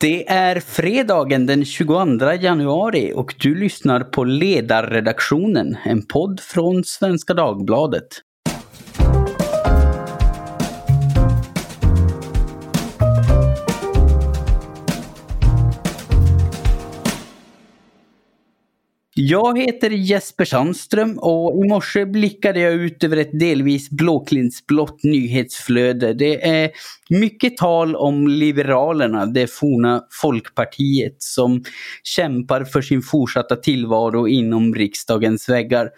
Det är fredagen den 22 januari och du lyssnar på Ledarredaktionen, en podd från Svenska Dagbladet. Jag heter Jesper Sandström och i morse blickade jag ut över ett delvis blåklintsblått nyhetsflöde. Det är mycket tal om Liberalerna, det forna Folkpartiet som kämpar för sin fortsatta tillvaro inom riksdagens väggar.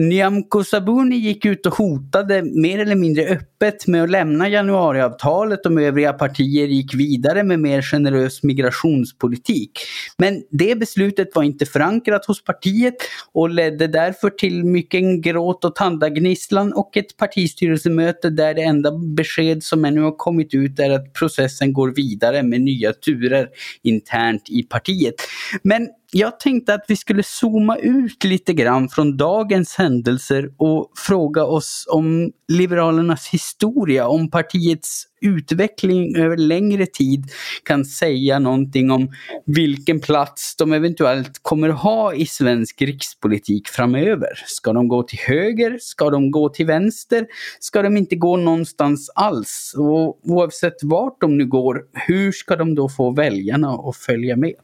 Nyamko Sabuni gick ut och hotade mer eller mindre öppet med att lämna januariavtalet om övriga partier gick vidare med mer generös migrationspolitik. Men det beslutet var inte förankrat hos partiet och ledde därför till mycket gråt och tandagnisslan och ett partistyrelsemöte där det enda besked som ännu har kommit ut är att processen går vidare med nya turer internt i partiet. Men jag tänkte att vi skulle zooma ut lite grann från dagens händelser och fråga oss om Liberalernas historia, om partiets utveckling över längre tid kan säga någonting om vilken plats de eventuellt kommer ha i svensk rikspolitik framöver. Ska de gå till höger? Ska de gå till vänster? Ska de inte gå någonstans alls? Och oavsett vart de nu går, hur ska de då få väljarna att följa med?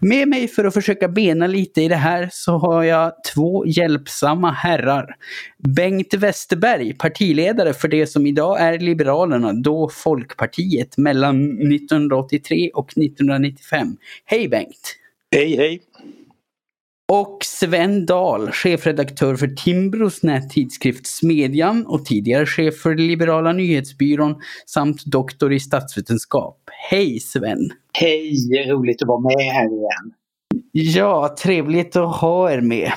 Med mig för att försöka bena lite i det här så har jag två hjälpsamma herrar. Bengt Westerberg, partiledare för det som idag är Liberalerna, då Folkpartiet mellan 1983 och 1995. Hej Bengt! Hej hej! Och Sven Dahl, chefredaktör för Timbros nättidskrift Smedjan och tidigare chef för Liberala nyhetsbyrån samt doktor i statsvetenskap. Hej Sven! Hej! Roligt att vara med här igen. Ja, trevligt att ha er med.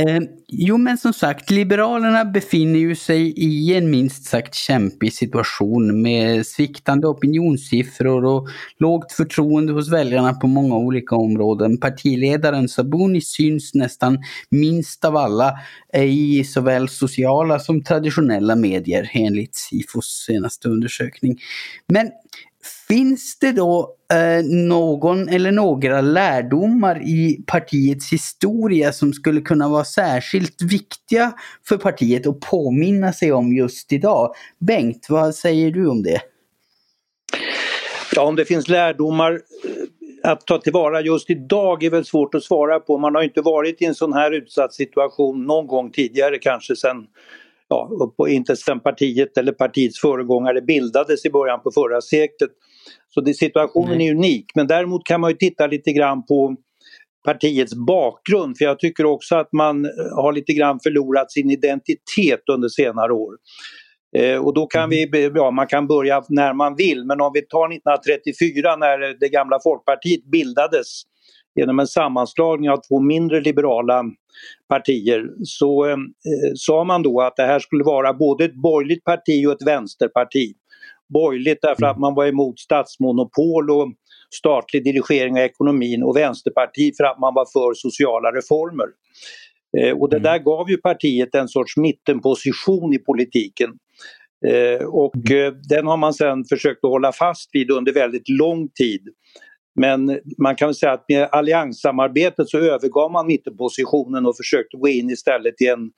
Eh, jo men som sagt, Liberalerna befinner ju sig i en minst sagt kämpig situation med sviktande opinionssiffror och lågt förtroende hos väljarna på många olika områden. Partiledaren Sabuni syns nästan minst av alla i såväl sociala som traditionella medier enligt Sifos senaste undersökning. Men Finns det då eh, någon eller några lärdomar i partiets historia som skulle kunna vara särskilt viktiga för partiet att påminna sig om just idag? Bengt, vad säger du om det? Ja, om det finns lärdomar eh, att ta tillvara just idag är väl svårt att svara på. Man har inte varit i en sån här utsatt situation någon gång tidigare, kanske sen ja, inte sedan partiet eller partiets föregångare bildades i början på förra seklet. Så det, situationen är unik men däremot kan man ju titta lite grann på partiets bakgrund för jag tycker också att man har lite grann förlorat sin identitet under senare år. Eh, och då kan vi, mm. ja man kan börja när man vill men om vi tar 1934 när det gamla Folkpartiet bildades genom en sammanslagning av två mindre liberala partier så eh, sa man då att det här skulle vara både ett borgerligt parti och ett vänsterparti borgerligt därför att man var emot statsmonopol och statlig dirigering av ekonomin och vänsterparti för att man var för sociala reformer. Eh, och det mm. där gav ju partiet en sorts mittenposition i politiken. Eh, och mm. eh, den har man sen försökt att hålla fast vid under väldigt lång tid. Men man kan säga att med allianssamarbetet så övergav man mittenpositionen och försökte gå in istället i en,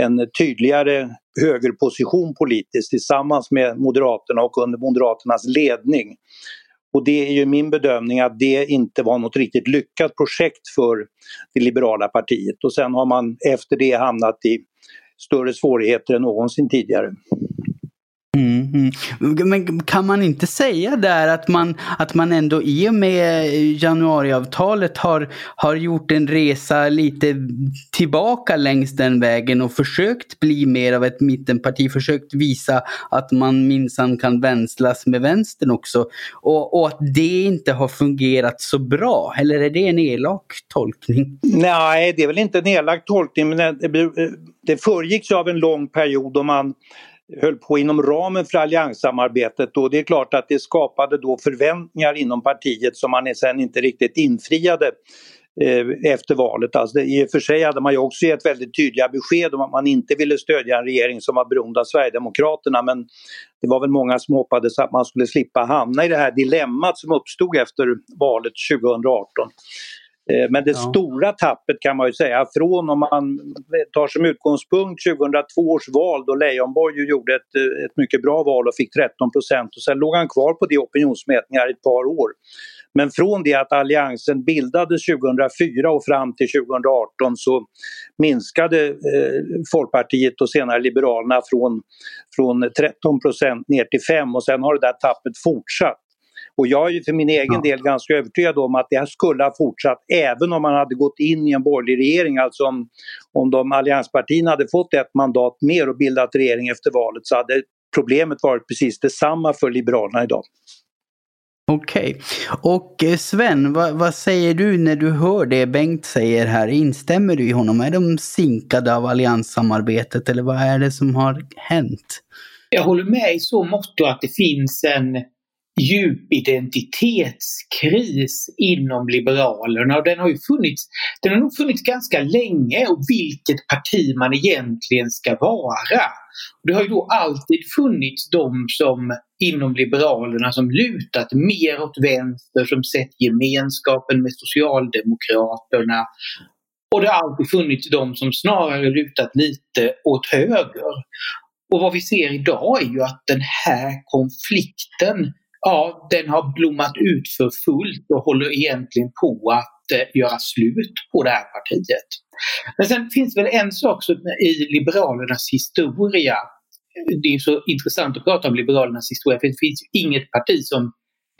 en tydligare högerposition politiskt tillsammans med Moderaterna och under Moderaternas ledning. Och det är ju min bedömning att det inte var något riktigt lyckat projekt för det liberala partiet och sen har man efter det hamnat i större svårigheter än någonsin tidigare. Mm, mm. Men kan man inte säga där att man, att man ändå i och med januariavtalet har, har gjort en resa lite tillbaka längs den vägen och försökt bli mer av ett mittenparti, försökt visa att man minsann kan vänslas med vänstern också och, och att det inte har fungerat så bra? Eller är det en elak tolkning? Nej, det är väl inte en elak tolkning men det, det föregicks av en lång period då man höll på inom ramen för allianssamarbetet och det är klart att det skapade då förväntningar inom partiet som man sen inte riktigt infriade. eh, efter valet. Alltså det, I och för sig hade man ju också gett väldigt tydliga besked om att man inte ville stödja en regering som var beroende av Sverigedemokraterna men det var väl många som hoppades att man skulle slippa hamna i det här dilemmat som uppstod efter valet 2018. Eh, men det ja. stora tappet kan man ju säga från om man tar som utgångspunkt 2002 års val då Leijonborg gjorde ett, eh, ett mycket bra val och fick 13 procent och sen låg han kvar på det opinionsmätningar i ett par år. Men från det att alliansen bildades 2004 och fram till 2018 så minskade eh, Folkpartiet och senare Liberalerna från, från 13 procent ner till 5 och sen har det där tappet fortsatt. Och jag är ju för min egen ja. del ganska övertygad om att det skulle ha fortsatt även om man hade gått in i en borgerlig regering. Alltså om, om de allianspartierna hade fått ett mandat mer och bildat regering efter valet så hade problemet varit precis detsamma för Liberalerna idag. Okej. Okay. Och eh, Sven, vad, vad, säger du när du hör det Bengt säger här? Instämmer du i honom? Är de sinkade av allianssamarbetet eller vad är det som har hänt? Jag håller med i så mått att det finns en djup identitetskris inom Liberalerna och den har ju funnits, den har nog funnits ganska länge och vilket parti man egentligen ska vara. Det har ju då alltid funnits de som inom Liberalerna som lutat mer åt vänster, som sett gemenskapen med Socialdemokraterna. Och det har alltid funnits de som snarare lutat lite åt höger. Och vad vi ser idag är ju att den här konflikten ja, den har blommat ut för fullt och håller egentligen på att eh, göra slut på det här partiet. Men sen finns det väl en sak som i Liberalernas historia. Det är så intressant att prata om Liberalernas historia för det finns inget parti som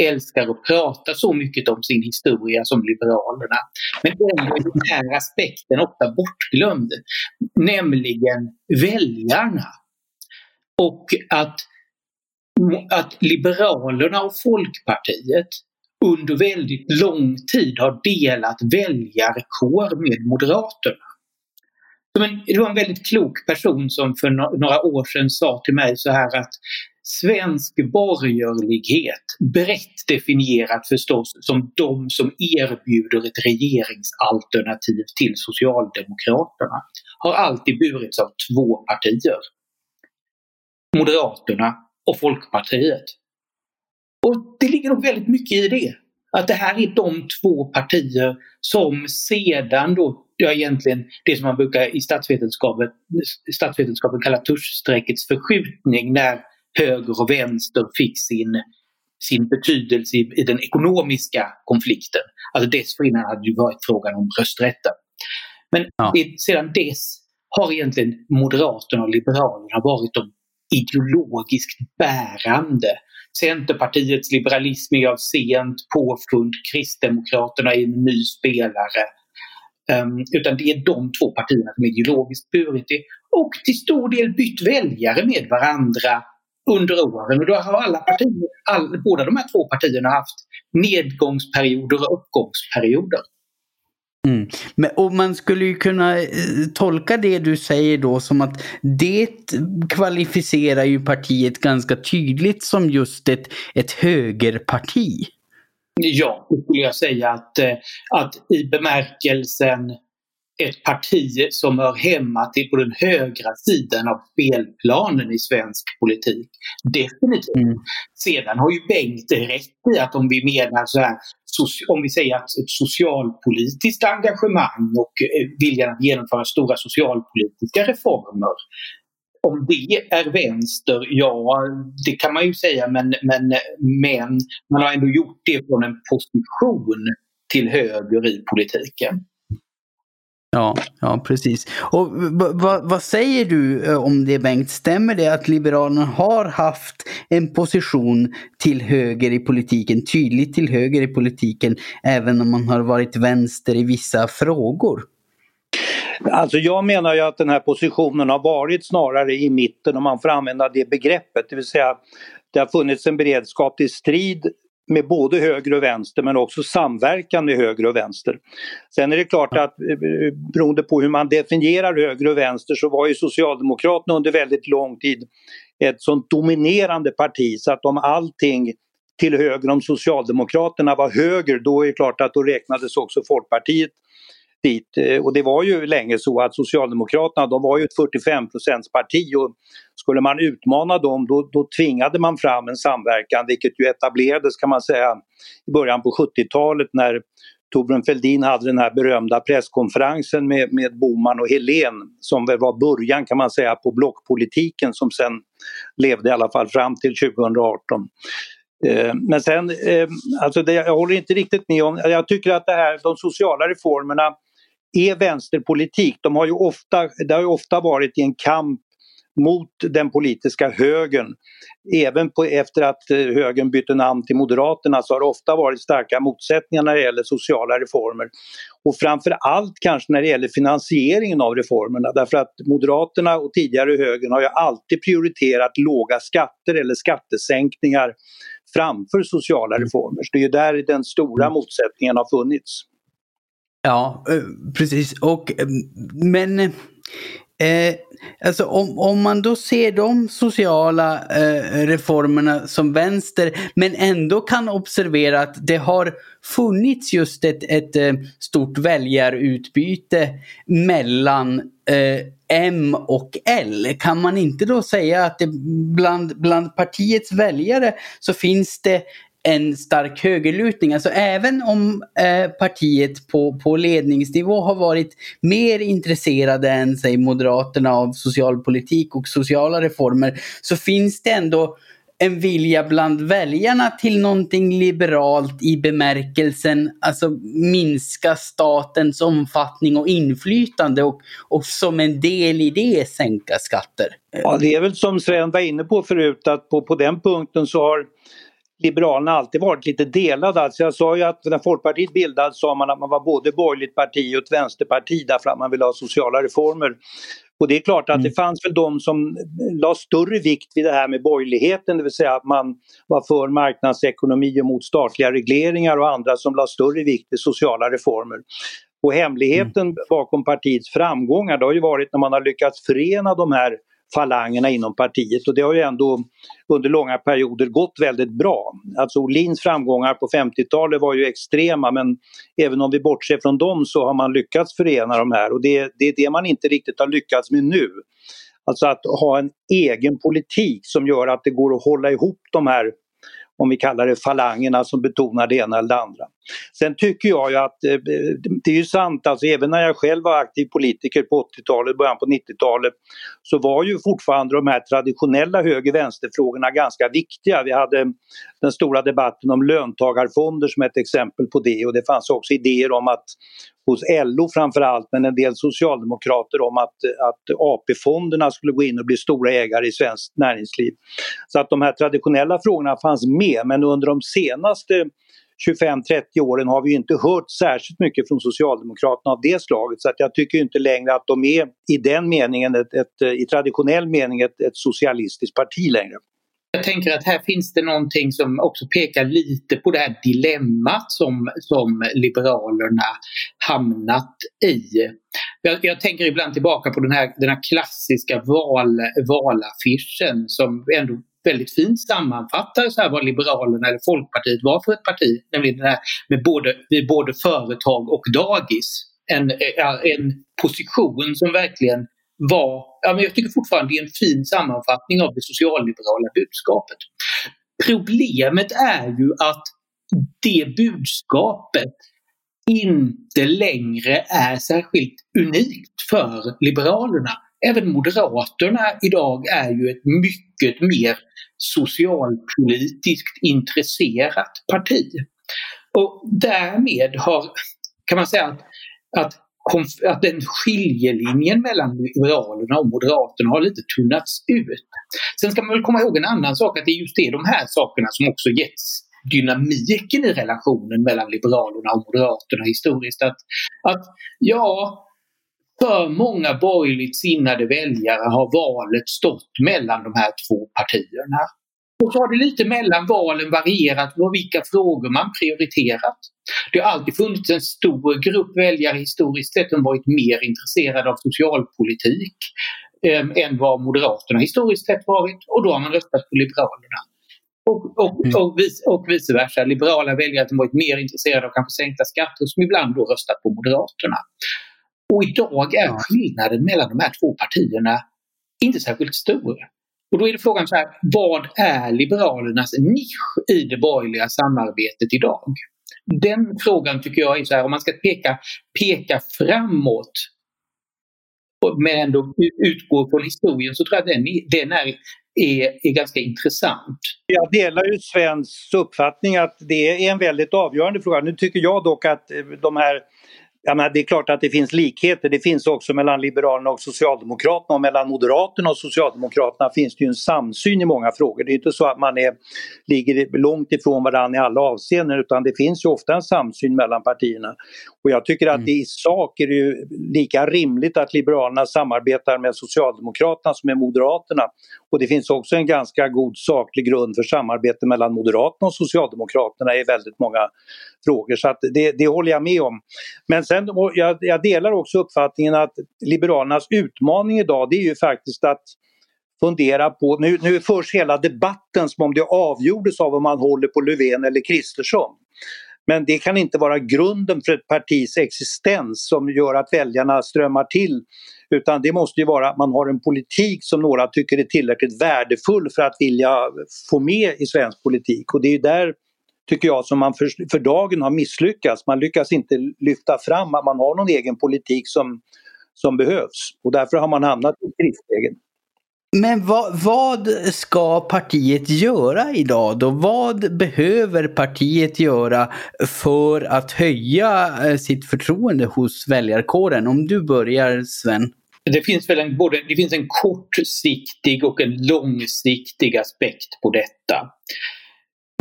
älskar att prata så mycket om sin historia som Liberalerna. Men ändå är den här aspekten ofta bortglömd. Nämligen väljarna. Och att att Liberalerna och Folkpartiet under väldigt lång tid har delat väljarkår med Moderaterna. Det var en väldigt klok person som för några år sedan sa till mig så här att svensk borgerlighet, brett definierat förstås som de som erbjuder ett regeringsalternativ till Socialdemokraterna, har alltid burits av två partier. Moderaterna och Folkpartiet. Och det ligger nog väldigt mycket i det. Att det här är de två partier som sedan då, ja egentligen det som man brukar i statsvetenskapen, statsvetenskapen kalla tuschstreckets förskjutning när höger och vänster fick sin, sin betydelse i, i den ekonomiska konflikten. Alltså dessförinnan hade det varit frågan om rösträtten. Men ja. sedan dess har egentligen Moderaterna och Liberalerna varit de ideologiskt bärande. Centerpartiets liberalism är av sent påfund, Kristdemokraterna är en ny spelare. Um, utan det är de två partierna som ideologiskt burit det och till stor del bytt väljare med varandra under åren. Och då har alla partier, all, båda de här två partierna haft nedgångsperioder och uppgångsperioder. Mm. Men, och man skulle ju kunna eh, tolka det du säger då som att det kvalificerar ju partiet ganska tydligt som just ett, ett högerparti. Ja, det skulle jag säga att, eh, att i bemärkelsen ett parti som hör hemma till på den högra sidan av spelplanen i svensk politik. Definitivt. Mm. Sedan har ju Bengt rätt i att om vi menar så här, om vi säger att ett socialpolitiskt engagemang och eh, viljan att genomföra stora socialpolitiska reformer om det är vänster, ja det kan man ju säga men, men, men man har ändå gjort det från en position till höger i politiken. Ja, ja precis. Och vad säger du eh, om det Bengt? Stämmer det att Liberalerna har haft en position till höger i politiken, tydligt till höger i politiken, även om man har varit vänster i vissa frågor? Alltså jag menar ju att den här positionen har varit snarare i mitten om man får använda det begreppet, det vill säga det har funnits en beredskap till strid med både höger och vänster men också samverkan med höger och vänster. Sen är det klart att eh, beroende på hur man definierar höger och vänster så var ju Socialdemokraterna under väldigt lång tid ett sånt dominerande parti så att om allting till höger om Socialdemokraterna var höger, då är det klart att då räknades också Folkpartiet dit. Eh, och det var ju länge så att Socialdemokraterna de var ju ett 45 parti och skulle man utmana dem då, då tvingade man fram en samverkan vilket ju etablerades kan man säga i början på 70-talet när Torbjörn Fälldin hade den här berömda presskonferensen med, med Boman och Helén som väl var början kan man säga på blockpolitiken som sen levde i alla fall fram till 2018. Eh, men sen, eh, alltså det, jag håller inte riktigt med om, jag tycker att det här, de sociala reformerna är vänsterpolitik. De har ju ofta, det har ju ofta varit i en kamp mot den politiska högern. Även på, efter att eh, högern bytte namn till Moderaterna så har det ofta varit starka motsättningar när det gäller sociala reformer. Och framför allt kanske när det gäller finansieringen av reformerna därför att Moderaterna och tidigare högern har ju alltid prioriterat låga skatter eller skattesänkningar framför sociala reformer. Så det är ju där den stora mm. motsättningen har funnits. Ja, eh, precis. Och, eh, men eh, alltså om, om man då ser de sociala eh, reformerna som vänster men ändå kan observera att det har funnits just ett, ett eh, stort väljarutbyte mellan eh, M och L. Kan man inte då säga att det bland, bland partiets väljare så finns det en stark högerlutning. Alltså även om eh, partiet på, på ledningsnivå har varit mer intresserade än säg Moderaterna av socialpolitik och sociala reformer så finns det ändå en vilja bland väljarna till någonting liberalt i bemärkelsen, alltså minska statens omfattning och inflytande och, och som en del i det sänka skatter. Ja, det är väl som Sven var inne på förut att på, på den punkten så har Liberalerna alltid varit lite delade. Alltså jag sa ju att när Folkpartiet bildades sa man att man var både borgerligt parti och ett vänsterparti därför att man ville ha sociala reformer. Och det är klart att mm. det fanns väl de som la större vikt vid det här med borgerligheten, det vill säga att man var för marknadsekonomi och mot statliga regleringar och andra som la större vikt vid sociala reformer. Och hemligheten mm. bakom partiets framgångar det har ju varit när man har lyckats förena de här falangerna inom partiet och det har ju ändå under långa perioder gått väldigt bra. Alltså Olins framgångar på 50-talet var ju extrema men även om vi bortser från dem så har man lyckats förena de här och det, det är det man inte riktigt har lyckats med nu. Alltså att ha en egen politik som gör att det går att hålla ihop de här om vi kallar det falangerna som betonar det ena eller det andra. Sen tycker jag ju att eh, det är ju sant, alltså även när jag själv var aktiv politiker på 80-talet, början på 90-talet så var ju fortfarande de här traditionella höger-vänster-frågorna ganska viktiga. Vi hade den stora debatten om löntagarfonder som ett exempel på det och det fanns också idéer om att hos LO framförallt men en del socialdemokrater om att, att AP-fonderna skulle gå in och bli stora ägare i svenskt näringsliv. Så att de här traditionella frågorna fanns med men under de senaste 25-30 åren har vi inte hört särskilt mycket från Socialdemokraterna av det slaget så att jag tycker inte längre att de är i den meningen, ett, ett i traditionell mening, ett, ett socialistiskt parti längre. Jag tänker att här finns det någonting som också pekar lite på det här dilemmat som, som Liberalerna hamnat i. Jag, jag, tänker ibland tillbaka på den här, den här klassiska val, valaffischen som ändå väldigt fint sammanfattar så här vad Liberalerna eller Folkpartiet var för ett parti. Nämligen det här med både, med både företag och dagis. En, en position som verkligen var, ja, men jag tycker fortfarande det är en fin sammanfattning av det socialliberala budskapet. Problemet är ju att det budskapet inte längre är särskilt unikt för Liberalerna. Även Moderaterna idag är ju ett mycket mer socialpolitiskt intresserat parti. Och därmed har, kan man säga att, att att den skiljelinjen mellan Liberalerna och Moderaterna har lite tunnats ut. Sen ska man väl komma ihåg en annan sak, att det är just det, de här sakerna som också getts dynamiken i relationen mellan Liberalerna och Moderaterna historiskt. Att, att ja, för många borgerligt sinnade väljare har valet stått mellan de här två partierna. Och så har det lite mellan valen varierat på vilka frågor man prioriterat. Det har alltid funnits en stor grupp väljare historiskt sett som varit mer intresserade av socialpolitik eh, än vad Moderaterna historiskt sett varit och då har man röstat på Liberalerna. Och, och, mm. och, vice, och vice versa. Liberala väljare som varit mer intresserade av kanske sänkta skatter som ibland då röstat på Moderaterna. Och idag är skillnaden mellan de här två partierna inte särskilt stor. Och då är det frågan så här, vad är Liberalernas nisch i det borgerliga samarbetet idag? Den frågan tycker jag är så här, om man ska peka, peka framåt men ändå utgår från historien så tror jag den, den är, är, är ganska intressant. Jag delar ju Svens uppfattning att det är en väldigt avgörande fråga. Nu tycker jag dock att de här jag menar, det är klart att det finns likheter. Det finns också mellan Liberalerna och Socialdemokraterna och mellan Moderaterna och Socialdemokraterna finns det ju en samsyn i många frågor. Det är inte så att man är, ligger långt ifrån varandra i alla avseenden utan det finns ju ofta en samsyn mellan partierna. Och jag tycker att mm. i sak är det ju lika rimligt att Liberalerna samarbetar med Socialdemokraterna som med Moderaterna. Och det finns också en ganska god saklig grund för samarbete mellan Moderaterna och Socialdemokraterna i väldigt många frågor. Så det, det håller jag med om. Men sen, jag, jag delar också uppfattningen att Liberalernas utmaning idag det är ju faktiskt att fundera på, nu, nu förs hela debatten som om det avgjordes av om man håller på Löfven eller Kristersson. Men det kan inte vara grunden för ett partis existens som gör att väljarna strömmar till. Utan det måste ju vara att man har en politik som några tycker är tillräckligt värdefull för att vilja få med i svensk politik. Och det är där tycker jag, som man för, för dagen har misslyckats. Man lyckas inte lyfta fram att man har någon egen politik som, som behövs. Och därför har man hamnat i krislägen. Men vad, vad, ska partiet göra idag då? Vad behöver partiet göra för att höja eh, sitt förtroende hos väljarkåren? Om du börjar Sven. Det finns väl en, både, det finns en kortsiktig och en långsiktig aspekt på detta.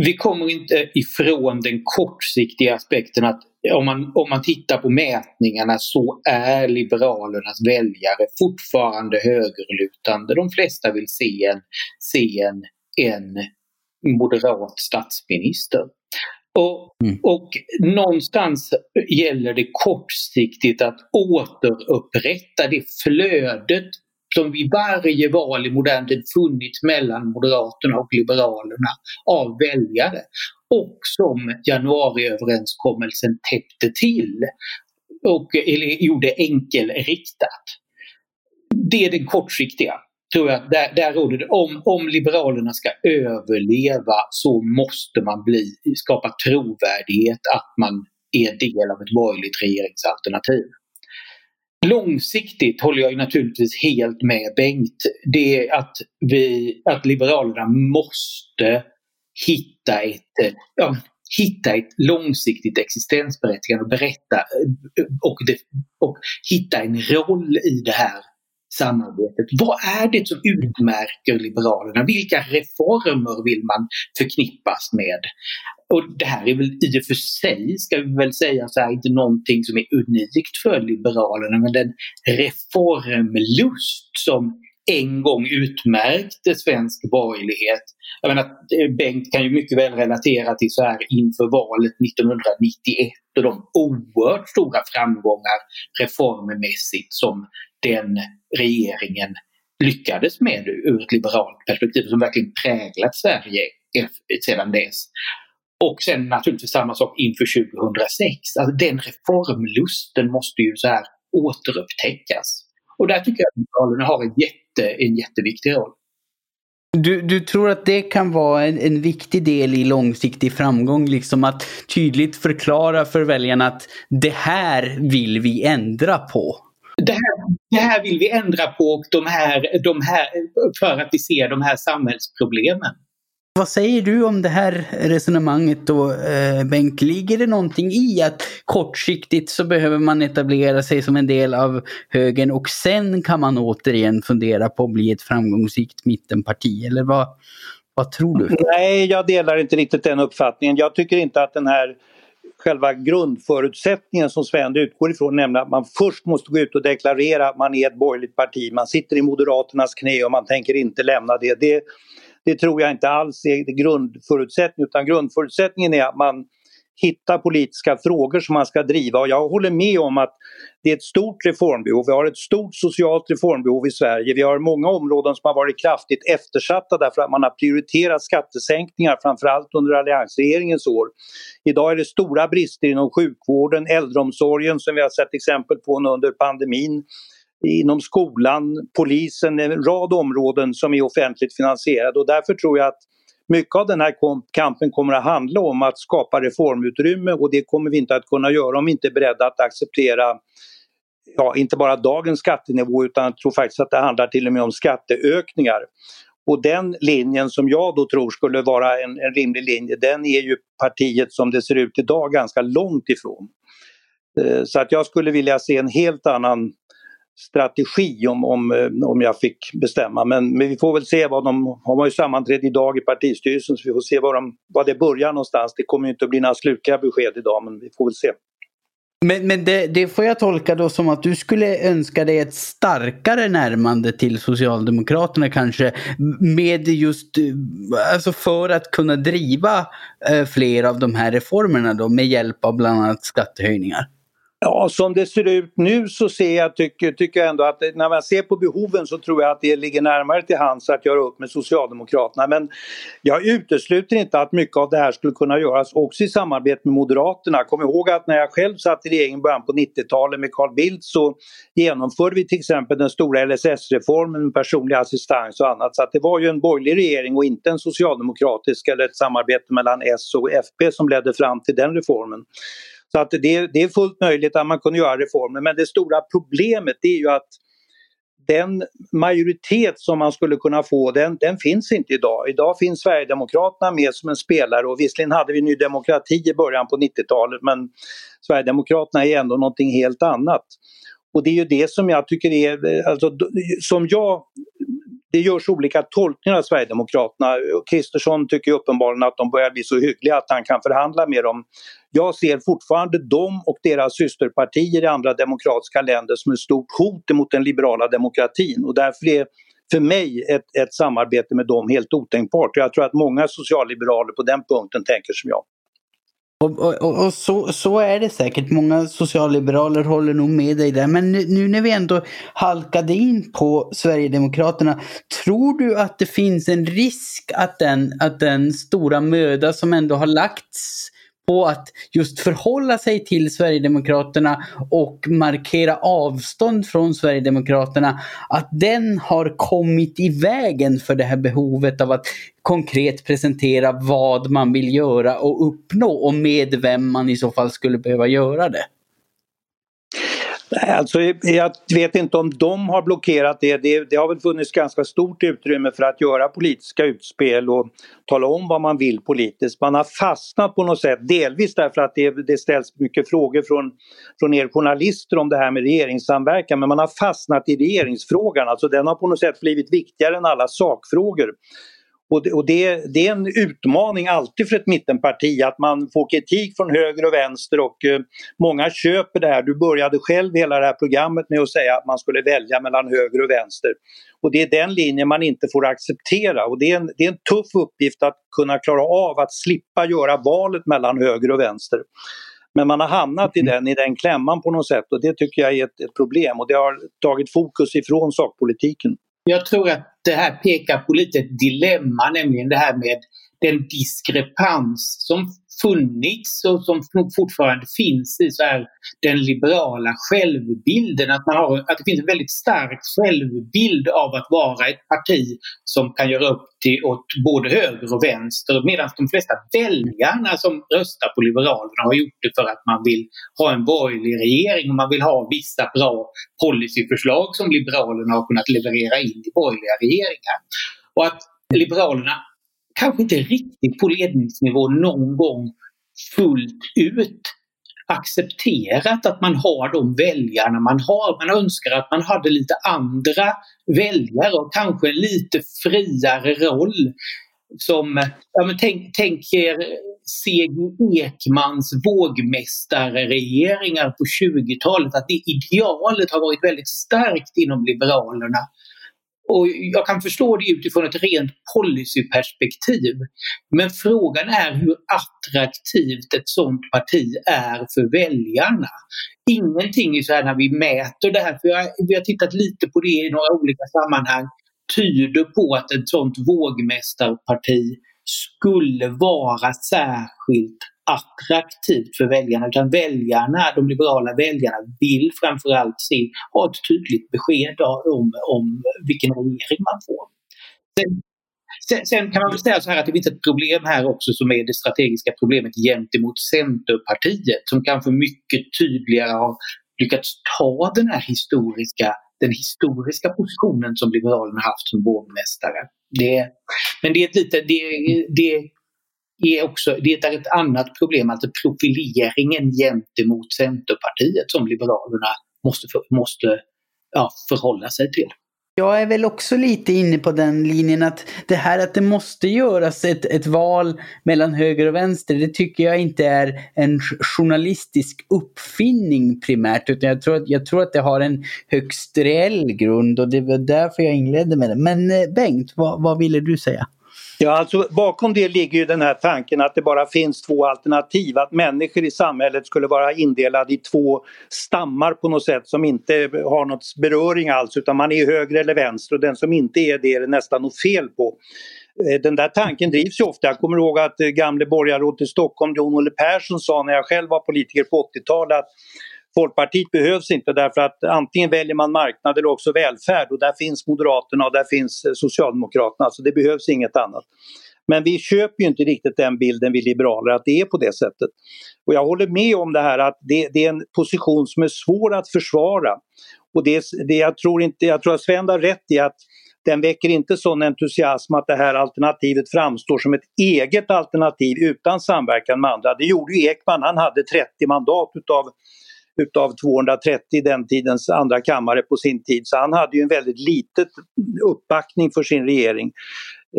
Vi kommer inte ifrån den kortsiktiga aspekten att om man, om man tittar på mätningarna så är Liberalernas väljare fortfarande högerlutande. De flesta vill se en, se en, en moderat statsminister. Och, mm. och någonstans gäller det kortsiktigt att återupprätta det flödet som vid varje val i modern tid funnits mellan Moderaterna och Liberalerna av väljare och som januariöverenskommelsen täppte till och eller, gjorde enkelriktat. Det är den kortsiktiga. Tror jag, där, där råder det. Om, om Liberalerna ska överleva så måste man bli, skapa trovärdighet att man är del av ett borgerligt regeringsalternativ. Långsiktigt håller jag naturligtvis helt med Bengt. Det är att, vi, att Liberalerna måste hitta ett, ja, hitta ett långsiktigt existensberättigande och berätta och, det, och hitta en roll i det här samarbetet. Vad är det som utmärker Liberalerna? Vilka reformer vill man förknippas med? Och det här är väl i och för sig, ska vi väl säga så här, inte någonting som är unikt för Liberalerna, men den reformlust som en gång utmärkte svensk borgerlighet. Jag menar, eh, Bengt kan ju mycket väl relatera till så här inför valet 1991 och de oerhört stora framgångar reformmässigt som den regeringen lyckades med ur ett liberalt perspektiv som verkligen präglat Sverige sedan dess. Och sen naturligtvis samma sak inför 2006. Alltså den reformlusten måste ju så här återupptäckas. Och där tycker jag att Liberalerna har en, jätte, en jätteviktig roll. Du, du tror att det kan vara en, en, viktig del i långsiktig framgång, liksom att tydligt förklara för väljarna att det här vill vi ändra på? Det här, det här vill vi ändra på och de här, de här, för att vi ser de här samhällsproblemen. Vad säger du om det här resonemanget då, eh, Bengt? Ligger det någonting i att kortsiktigt så behöver man etablera sig som en del av högern och sen kan man återigen fundera på att bli ett framgångsrikt mittenparti? Eller vad, vad tror du? Nej, jag delar inte riktigt den uppfattningen. Jag tycker inte att den här själva grundförutsättningen som Sven utgår ifrån, nämligen att man först måste gå ut och deklarera att man är ett borgerligt parti. Man sitter i Moderaternas knä och man tänker inte lämna det. Det, det tror jag inte alls är grundförutsättningen utan grundförutsättningen är att man hitta politiska frågor som man ska driva och jag håller med om att det är ett stort reformbehov. Vi har ett stort socialt reformbehov i Sverige. Vi har många områden som har varit kraftigt eftersatta därför att man har prioriterat skattesänkningar framförallt under alliansregeringens år. Idag är det stora brister inom sjukvården, äldreomsorgen som vi har sett exempel på under pandemin inom skolan, polisen, en rad områden som är offentligt finansierade och därför tror jag att mycket av den här kampen kommer att handla om att skapa reformutrymme och det kommer vi inte att kunna göra om vi inte är beredda att acceptera ja, inte bara dagens skattenivå utan jag tror faktiskt att det handlar till och med om skatteökningar. Och den linjen som jag då tror skulle vara en, en rimlig linje, den är ju partiet som det ser ut idag ganska långt ifrån. Eh, så att jag skulle vilja se en helt annan strategi om, om, eh, om jag fick bestämma. Men, men vi får väl se vad de, har man ju sammanträde idag i partistyrelsen så vi får se var, de, var det börjar någonstans. Det kommer inte att bli några slutliga besked idag men vi får väl se. Men, men det, det, får jag tolka då som att du skulle önska dig ett starkare närmande till Socialdemokraterna kanske med just, eh, alltså för att kunna driva eh, fler av de här reformerna då med hjälp av bland annat skattehöjningar? Ja, som det ser ut nu så ser jag, tycker, tycker jag ändå att när man ser på behoven så tror jag att det ligger närmare till hands att göra upp med Socialdemokraterna. Men jag utesluter inte att mycket av det här skulle kunna göras också i samarbete med Moderaterna. Kom ihåg att när jag själv satt i regeringen i början på 90-talet med Carl Bildt så genomförde vi till exempel den stora LSS-reformen med personlig assistans och annat. Så att det var ju en borgerlig regering och inte en socialdemokratisk eller ett samarbete mellan S och FP som ledde fram till den reformen. Så att det, det är fullt möjligt att man kunde göra reformer men det stora problemet är ju att den majoritet som man skulle kunna få den, den finns inte idag. Idag finns Sverigedemokraterna med som en spelare och visserligen hade vi Ny Demokrati i början på 90-talet men Sverigedemokraterna är ändå någonting helt annat. Och det är ju det som jag tycker är, alltså, som jag det görs olika tolkningar av Sverigedemokraterna. Kristersson tycker uppenbarligen att de börjar bli så hyggliga att han kan förhandla med dem. Jag ser fortfarande dem och deras systerpartier i andra demokratiska länder som ett stort hot mot den liberala demokratin och därför är för mig ett, ett samarbete med dem helt otänkbart. Jag tror att många socialliberaler på den punkten tänker som jag. Och, och, och, så, så är det säkert. Många socialliberaler håller nog med dig där. Men nu, nu, när vi ändå halkade in på Sverigedemokraterna. Tror du att det finns en risk att den, att den stora möda som ändå har lagts på att just förhålla sig till Sverigedemokraterna och markera avstånd från Sverigedemokraterna, att den har kommit i vägen för det här behovet av att konkret presentera vad man vill göra och uppnå och med vem man i så fall skulle behöva göra det. Alltså, jag vet inte om de har blockerat det. det. det. har väl funnits ganska stort utrymme för att göra politiska utspel och tala om vad man vill politiskt. Man har fastnat på något sätt, delvis därför att det, det ställs mycket frågor från, från er journalister om det här med regeringssamverkan, men man har fastnat i regeringsfrågan. Alltså den har på något sätt blivit viktigare än alla sakfrågor. Och, det, och det, det, är en utmaning alltid för ett mittenparti att man får kritik från höger och vänster och eh, många köper det här. Du började själv hela det här programmet med att säga att man skulle välja mellan höger och vänster. Och det är den linjen man inte får acceptera och det är en, det är en tuff uppgift att kunna klara av att slippa göra valet mellan höger och vänster. Men man har hamnat i mm. den, i den klämman på något sätt och det tycker jag är ett, ett problem och det har tagit fokus ifrån sakpolitiken. Jag tror att det här pekar på lite ett dilemma, nämligen det här med den diskrepans som funnits och som fortfarande finns i så här, den liberala självbilden. Att, man har, att det finns en väldigt stark självbild av att vara ett parti som kan göra upp till åt både höger och vänster medan de flesta väljarna som röstar på Liberalerna har gjort det för att man vill ha en borgerlig regering och man vill ha vissa bra policyförslag som Liberalerna har kunnat leverera in i borgerliga regeringar. Och att Liberalerna kanske inte riktigt på ledningsnivå någon gång fullt ut accepterat att man har de väljarna man har. Man önskar att man hade lite andra väljare och kanske en lite friare roll. Som, ja men tänk, tänk er C.G. Ekmans vågmästarregeringar på 20-talet, att det idealet har varit väldigt starkt inom Liberalerna och jag kan förstå det utifrån ett rent policyperspektiv. Men frågan är hur attraktivt ett sådant parti är för väljarna. Ingenting är så här när vi mäter det här, för jag, vi har tittat lite på det i några olika sammanhang, tyder på att ett sådant vågmästarparti skulle vara särskilt attraktivt för väljarna utan väljarna, de liberala väljarna vill framförallt se, ha ett tydligt besked om, om vilken regering man får. Sen, sen, sen kan man väl säga så här att det finns ett problem här också som är det strategiska problemet gentemot Centerpartiet som kanske mycket tydligare har lyckats ta den här historiska den historiska positionen som Liberalerna haft som vågmästare. Det, men det är, ett lite, det, det är också det är ett annat problem, alltså profileringen gentemot Centerpartiet som Liberalerna måste, för, måste ja, förhålla sig till. Jag är väl också lite inne på den linjen att det här att det måste göras ett, ett val mellan höger och vänster, det tycker jag inte är en journalistisk uppfinning primärt, utan jag tror, att, jag tror att det har en högst reell grund och det var därför jag inledde med det. Men eh, Bengt, vad, vad ville du säga? Ja, alltså bakom det ligger ju den här tanken att det bara finns två alternativ. Att människor i samhället skulle vara indelade i två stammar på något sätt som inte har något beröring alls utan man är höger eller vänster och den som inte är det är det nästan något fel på. Eh, den där tanken drivs ju ofta. Jag kommer ihåg att eh, gamle borgarrådet i Stockholm, John Olle Persson, sa när jag själv var politiker på 80-talet att Folkpartiet behövs inte därför att antingen väljer man marknad eller också välfärd och där finns Moderaterna och där finns eh, Socialdemokraterna, så det behövs inget annat. Men vi köper ju inte riktigt den bilden, vi liberaler, att det är på det sättet. Och jag håller med om det här att det, det är en position som är svår att försvara. Och det, det, jag, tror inte, jag tror att Sven har rätt i att den väcker inte sån entusiasm att det här alternativet framstår som ett eget alternativ utan samverkan med andra. Det gjorde ju Ekman, han hade 30 mandat utav utav 230 den tidens andra kammare på sin tid. Så han hade ju en väldigt litet uppbackning för sin regering.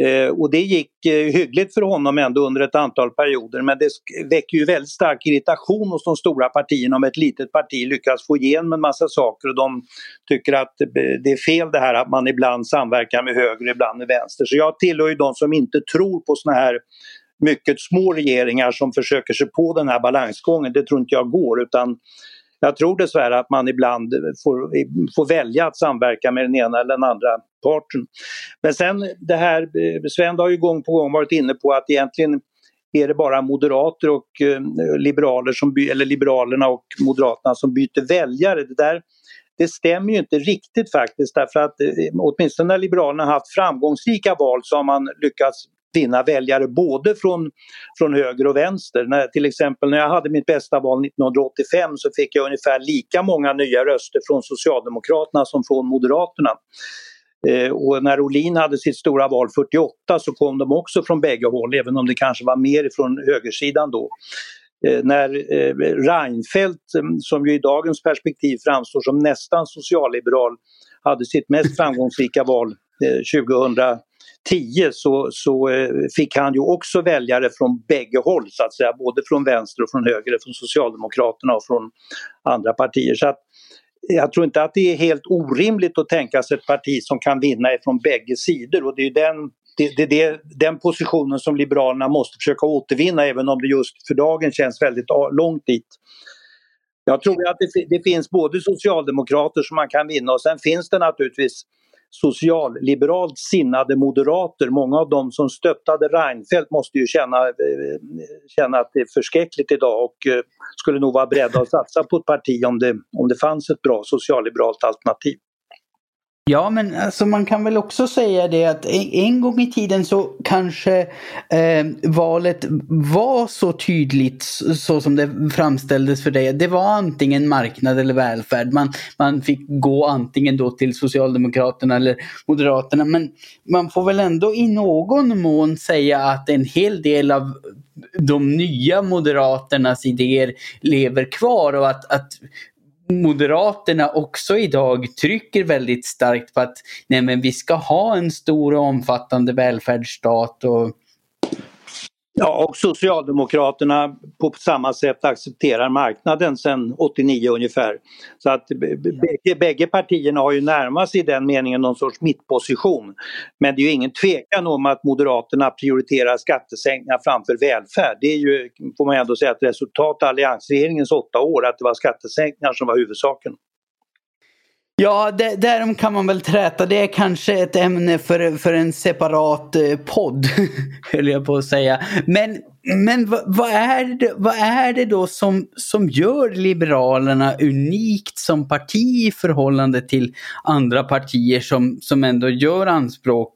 Eh, och det gick eh, hyggligt för honom ändå under ett antal perioder men det väcker ju väldigt stark irritation hos de stora partierna om ett litet parti lyckas få igenom en massa saker och de tycker att det är fel det här att man ibland samverkar med höger ibland med vänster. Så jag tillhör ju de som inte tror på såna här mycket små regeringar som försöker sig på den här balansgången. Det tror inte jag går utan jag tror dessvärre att man ibland får, får välja att samverka med den ena eller den andra parten. Men sen det här, eh, Sven har ju gång på gång varit inne på att egentligen är det bara moderater och eh, liberaler som, eller liberalerna och moderaterna som byter väljare. Det där det stämmer ju inte riktigt faktiskt därför att eh, åtminstone när Liberalerna haft framgångsrika val så har man lyckats vinna väljare både från, från höger och vänster. När, till exempel när jag hade mitt bästa val 1985 så fick jag ungefär lika många nya röster från Socialdemokraterna som från Moderaterna. Eh, och när Olin hade sitt stora val 48 så kom de också från bägge håll, även om det kanske var mer från högersidan då. Eh, när eh, Reinfeldt, eh, som ju i dagens perspektiv framstår som nästan socialliberal, hade sitt mest framgångsrika val eh, 2000 10 så, så eh, fick han ju också väljare från bägge håll så att säga, både från vänster och från höger, från Socialdemokraterna och från andra partier. Så att, jag tror inte att det är helt orimligt att tänka sig ett parti som kan vinna från bägge sidor och det är den det, det, det, den positionen som Liberalerna måste försöka återvinna även om det just för dagen känns väldigt långt dit. Jag tror att det, det finns både socialdemokrater som man kan vinna och sen finns det naturligtvis socialliberalt sinnade moderater, många av dem som stöttade Reinfeldt måste ju känna, eh, känna att det är förskräckligt idag och eh, skulle nog vara beredda att satsa på ett parti om det, om det fanns ett bra socialliberalt alternativ. Ja, men alltså man kan väl också säga det att en, gång i tiden så kanske eh, valet var så tydligt så som det framställdes för dig. Det var antingen marknad eller välfärd. Man, man fick gå antingen då till Socialdemokraterna eller Moderaterna. Men man får väl ändå i någon mån säga att en hel del av de nya Moderaternas idéer lever kvar och att, att Moderaterna också idag trycker väldigt starkt på att nej men vi ska ha en stor och omfattande välfärdsstat och Ja, och Socialdemokraterna på samma sätt accepterar marknaden sedan 89 ungefär. Så att bägge, bägge partierna har ju närmat sig i den meningen någon sorts mittposition. Men det är ju ingen tvekan om att Moderaterna prioriterar skattesänkningar framför välfärd. Det är ju, får man ändå säga, ett resultat av alliansregeringens åtta år, att det var skattesänkningar som var huvudsaken. Ja, det, därom kan man väl träta. Det är kanske ett ämne för, för en separat eh, podd, höll jag på att säga. Men, men vad, vad, är det, vad är det då som, som gör Liberalerna unikt som parti i förhållande till andra partier som, som ändå gör anspråk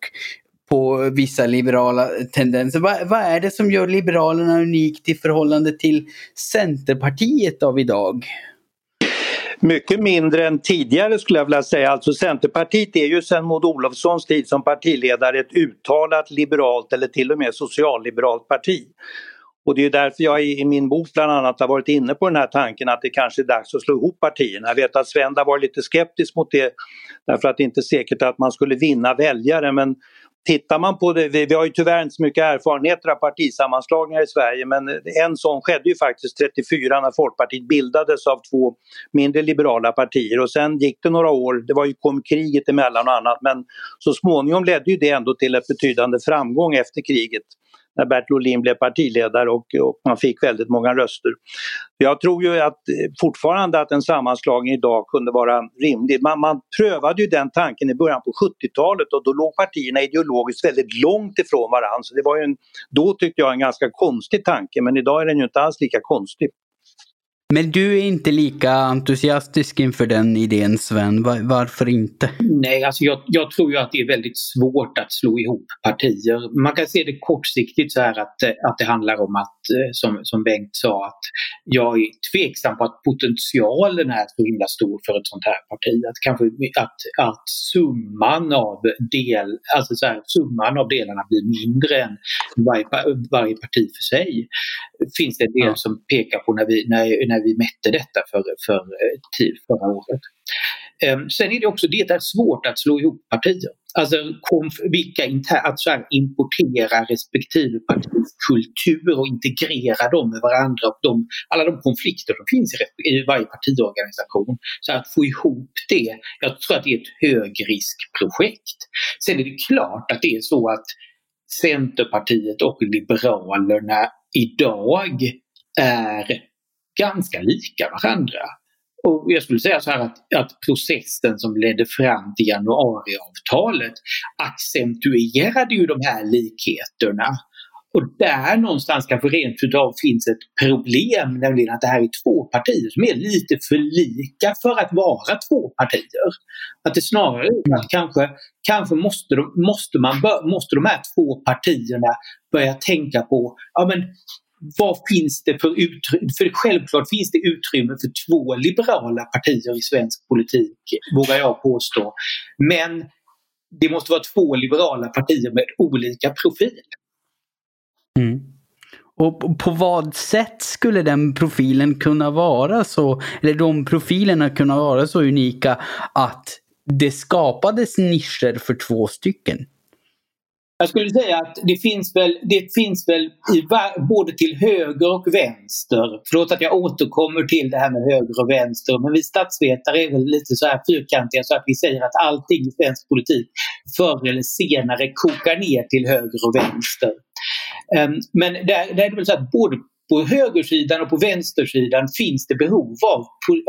på vissa liberala tendenser. Vad, vad är det som gör Liberalerna unikt i förhållande till Centerpartiet av idag? Mycket mindre än tidigare skulle jag vilja säga. Alltså Centerpartiet är ju sedan Maud Olofssons tid som partiledare ett uttalat liberalt eller till och med socialliberalt parti. Och det är därför jag i, min bok bland annat har varit inne på den här tanken att det kanske är dags att slå ihop partierna. Jag vet att Sven har varit lite skeptisk mot det därför att det inte är säkert att man skulle vinna väljare men tittar man på det, vi, vi, har ju tyvärr inte så mycket erfarenheter av partisammanslagningar i Sverige men en sån skedde ju faktiskt 34 när Folkpartiet bildades av två mindre liberala partier. Och sen gick det några år, det var ju kom kriget emellan och annat men så småningom ledde ju det ändå till ett betydande framgång efter kriget när Bertil Ohlin blev partiledare och, och, man fick väldigt många röster. Jag tror ju att eh, fortfarande att en sammanslagning idag kunde vara rimlig. Man, man prövade ju den tanken i början på 70-talet och då låg partierna ideologiskt väldigt långt ifrån varandra. Så det var ju en, då tyckte jag en ganska konstig tanke men idag är den ju inte alls lika konstig. Men du är inte lika entusiastisk inför den idén Sven, varför inte? Nej, alltså jag, jag, tror ju att det är väldigt svårt att slå ihop partier. Man kan se det kortsiktigt så här att, att det handlar om att, eh, som, som Bengt sa, att jag är tveksam på att potentialen är så himla stor för ett sånt här parti. Att kanske att, att summan av del, alltså så här, summan av delarna blir mindre än varje, varje parti för sig. Finns det en del ja. som pekar på när vi, när, när när vi mätte detta för, för, eh, för förra året. Ehm, sen är det också det är svårt att slå ihop partier. Alltså vilka inter, att så här, importera respektive partis kultur och integrera dem med varandra och de, alla de konflikter som finns i, i varje partiorganisation. Så att få ihop det, jag tror att det är ett högriskprojekt. Sen är det klart att det är så att Centerpartiet och Liberalerna idag är ganska lika varandra. Och jag skulle säga så här att, att processen som ledde fram till januariavtalet accentuerade ju de här likheterna. Och där någonstans kanske rent utav finns ett problem, nämligen att det här är två partier som är lite för lika för att vara två partier. Att det snarare är att kanske, kanske måste, de, måste, man, måste de här två partierna börja tänka på, ja men vad finns det för utrymme? För självklart finns det utrymme för två liberala partier i svensk politik, vågar jag påstå. Men det måste vara två liberala partier med olika profil. Mm. Och på vad sätt skulle den profilen kunna vara så, eller de profilerna kunna vara så unika att det skapades nischer för två stycken? Jag skulle säga att det finns väl, det finns väl i, både till höger och vänster. Förlåt att jag återkommer till det här med höger och vänster men vi statsvetare är väl lite så här fyrkantiga så att vi säger att allting i svensk politik förr eller senare kokar ner till höger och vänster. Ehm, men där, där är det väl så att både på högersidan och på vänstersidan finns det behov av,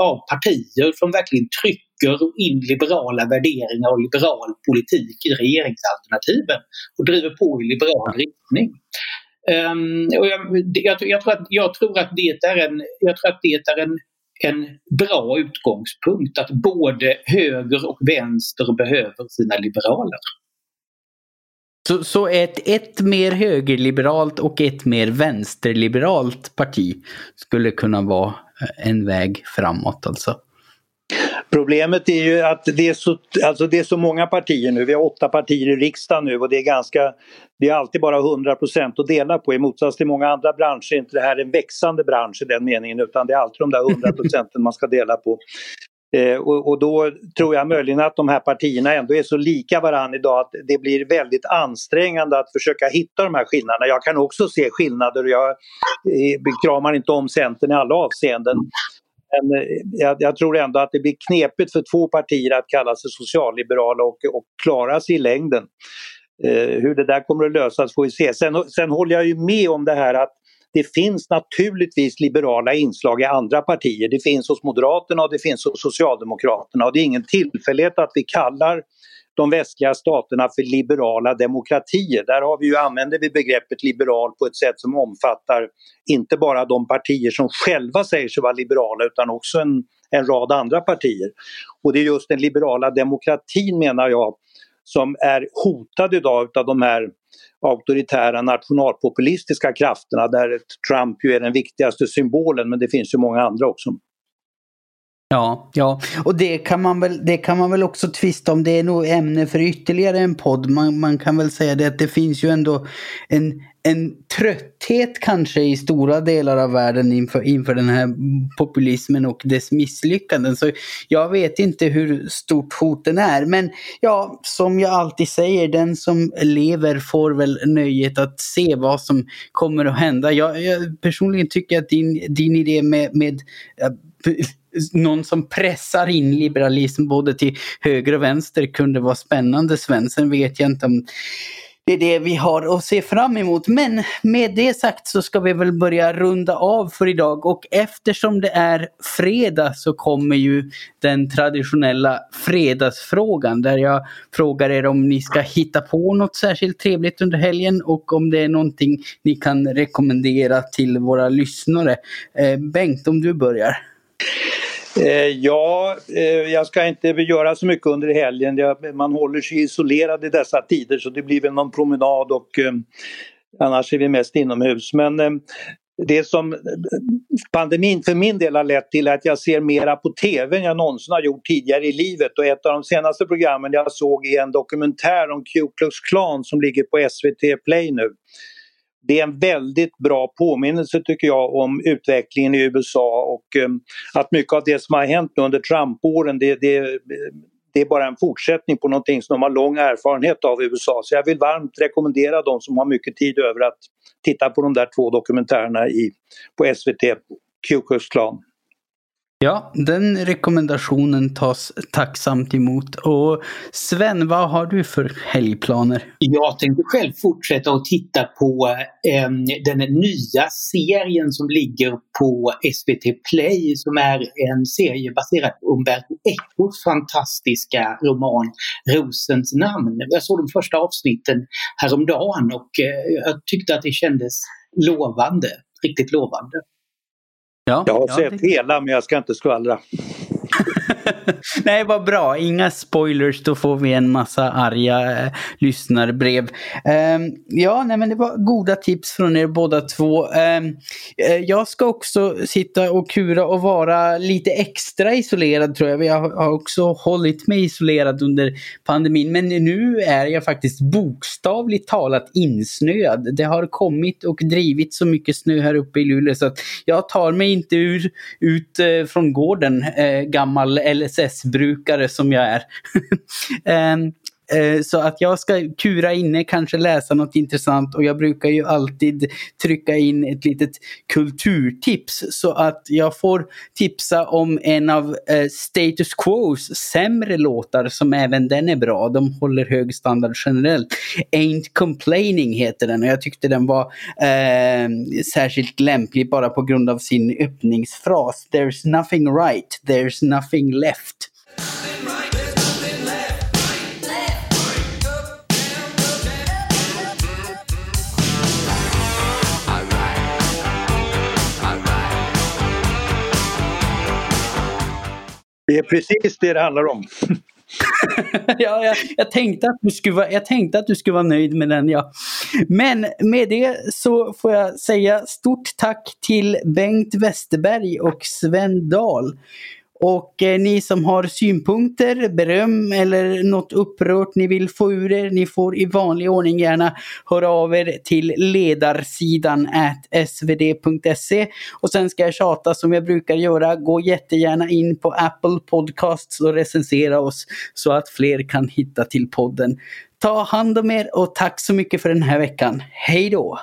av partier som verkligen trycker in liberala värderingar och liberal politik i regeringsalternativen och driver på i liberal riktning. Um, och jag, jag, jag, tror att, jag tror att det är en, jag tror att det är en, en bra utgångspunkt att både höger och vänster behöver sina liberaler. Så, så ett, ett mer högerliberalt och ett mer vänsterliberalt parti skulle kunna vara eh, en väg framåt alltså? Problemet är ju att det är, så, alltså det är så många partier nu, vi har åtta partier i riksdagen nu och det är ganska, det är alltid bara 100% att dela på i motsats till många andra branscher är inte det här en växande bransch i den meningen utan det är alltid de där 100 procenten man ska dela på. Eh, och, och, då tror jag möjligen att de här partierna ändå är så lika varandra idag att det blir väldigt ansträngande att försöka hitta de här skillnaderna. Jag kan också se skillnader och jag eh, kramar inte om Centern i alla avseenden. Men eh, jag, jag, tror ändå att det blir knepigt för två partier att kalla sig socialliberala och, och klara sig i längden. Eh, hur det där kommer att lösas får vi se. Sen, sen håller jag ju med om det här att det finns naturligtvis liberala inslag i andra partier. Det finns hos Moderaterna och det finns hos Socialdemokraterna och det är ingen tillfällighet att vi kallar de västliga staterna för liberala demokratier. Där har vi ju, använder vi begreppet liberal på ett sätt som omfattar inte bara de partier som själva säger sig vara liberala utan också en, en rad andra partier. Och det är just den liberala demokratin menar jag som är hotad idag av de här auktoritära nationalpopulistiska krafterna där Trump ju är den viktigaste symbolen men det finns ju många andra också. Ja, ja, och det kan man väl, det kan man väl också tvista om. Det är nog ämne för ytterligare en podd. Man, man kan väl säga det att det finns ju ändå en, en trötthet kanske i stora delar av världen inför, inför den här populismen och dess misslyckanden. Så jag vet inte hur stort hoten är. Men ja, som jag alltid säger, den som lever får väl nöjet att se vad som kommer att hända. Jag, jag personligen tycker att din, din idé med, med någon som pressar in liberalism både till höger och vänster kunde vara spännande Svensson Sen vet jag inte om det är det vi har att se fram emot. Men med det sagt så ska vi väl börja runda av för idag och eftersom det är fredag så kommer ju den traditionella fredagsfrågan där jag frågar er om ni ska hitta på något särskilt trevligt under helgen och om det är någonting ni kan rekommendera till våra lyssnare. Eh, Bengt, om du börjar. Eh, ja, eh, jag ska inte göra så mycket under helgen. Man håller sig isolerad i dessa tider så det blir väl någon promenad och eh, annars är vi mest inomhus. Men eh, det som eh, pandemin för min del har lett till är att jag ser mera på TV än jag någonsin har gjort tidigare i livet och ett av de senaste programmen jag såg är en dokumentär om Ku Klux Klan som ligger på SVT Play nu det är en väldigt bra påminnelse tycker jag om utvecklingen i USA och um, att mycket av det som har hänt under Trump-åren det, det, eh, det är bara en fortsättning på någonting som de har lång erfarenhet av i USA. Så jag vill varmt rekommendera de som har mycket tid över att titta på de där två dokumentärerna i, på SVT, Ku Klux Klan. Ja, den rekommendationen tas tacksamt emot. Och Sven, vad har du för helgplaner? Jag tänkte själv fortsätta att titta på eh, den nya serien som ligger på SVT Play som är en serie baserad på Umberto Ecos fantastiska roman Rosens namn. Jag såg de första avsnitten häromdagen och eh, jag tyckte att det kändes lovande, riktigt lovande. Ja, jag har ja, sett det... hela men jag ska inte skvallra. nej, vad bra. Inga spoilers, då får vi en massa arga eh, lyssnarbrev. Um, ja, nej, men det var goda tips från er båda två. Um, jag ska också sitta och kura och vara lite extra isolerad tror jag. Jag har också hållit mig isolerad under pandemin. Men nu är jag faktiskt bokstavligt talat insnöad. Det har kommit och drivit så mycket snö här uppe i Luleå så att jag tar mig inte ur, ut eh, från gården, eh, gammal LSS-brukare som jag är. Ehm, Eh, så att jag ska kura inne, kanske läsa något intressant och jag brukar ju alltid trycka in ett litet kulturtips så att jag får tipsa om en av eh, Status Quos sämre låtar som även den är bra. De håller hög standard generellt. Ain't Complaining heter den och jag tyckte den var eh, särskilt lämplig bara på grund av sin öppningsfras. There's nothing right, there's nothing left. Det är precis det det handlar om. ja, jag, jag, tänkte att du skulle vara, jag tänkte att du skulle vara nöjd med den. Ja. Men med det så får jag säga stort tack till Bengt Westerberg och Sven Dahl. Och eh, ni som har synpunkter, beröm eller något upprört ni vill få ur er, ni får i vanlig ordning gärna höra av er till ledarsidan svd.se. Och sen ska jag tjata som jag brukar göra, gå jättegärna in på Apple Podcasts och recensera oss så att fler kan hitta till podden. Ta hand om er och tack så mycket för den här veckan. Hej då!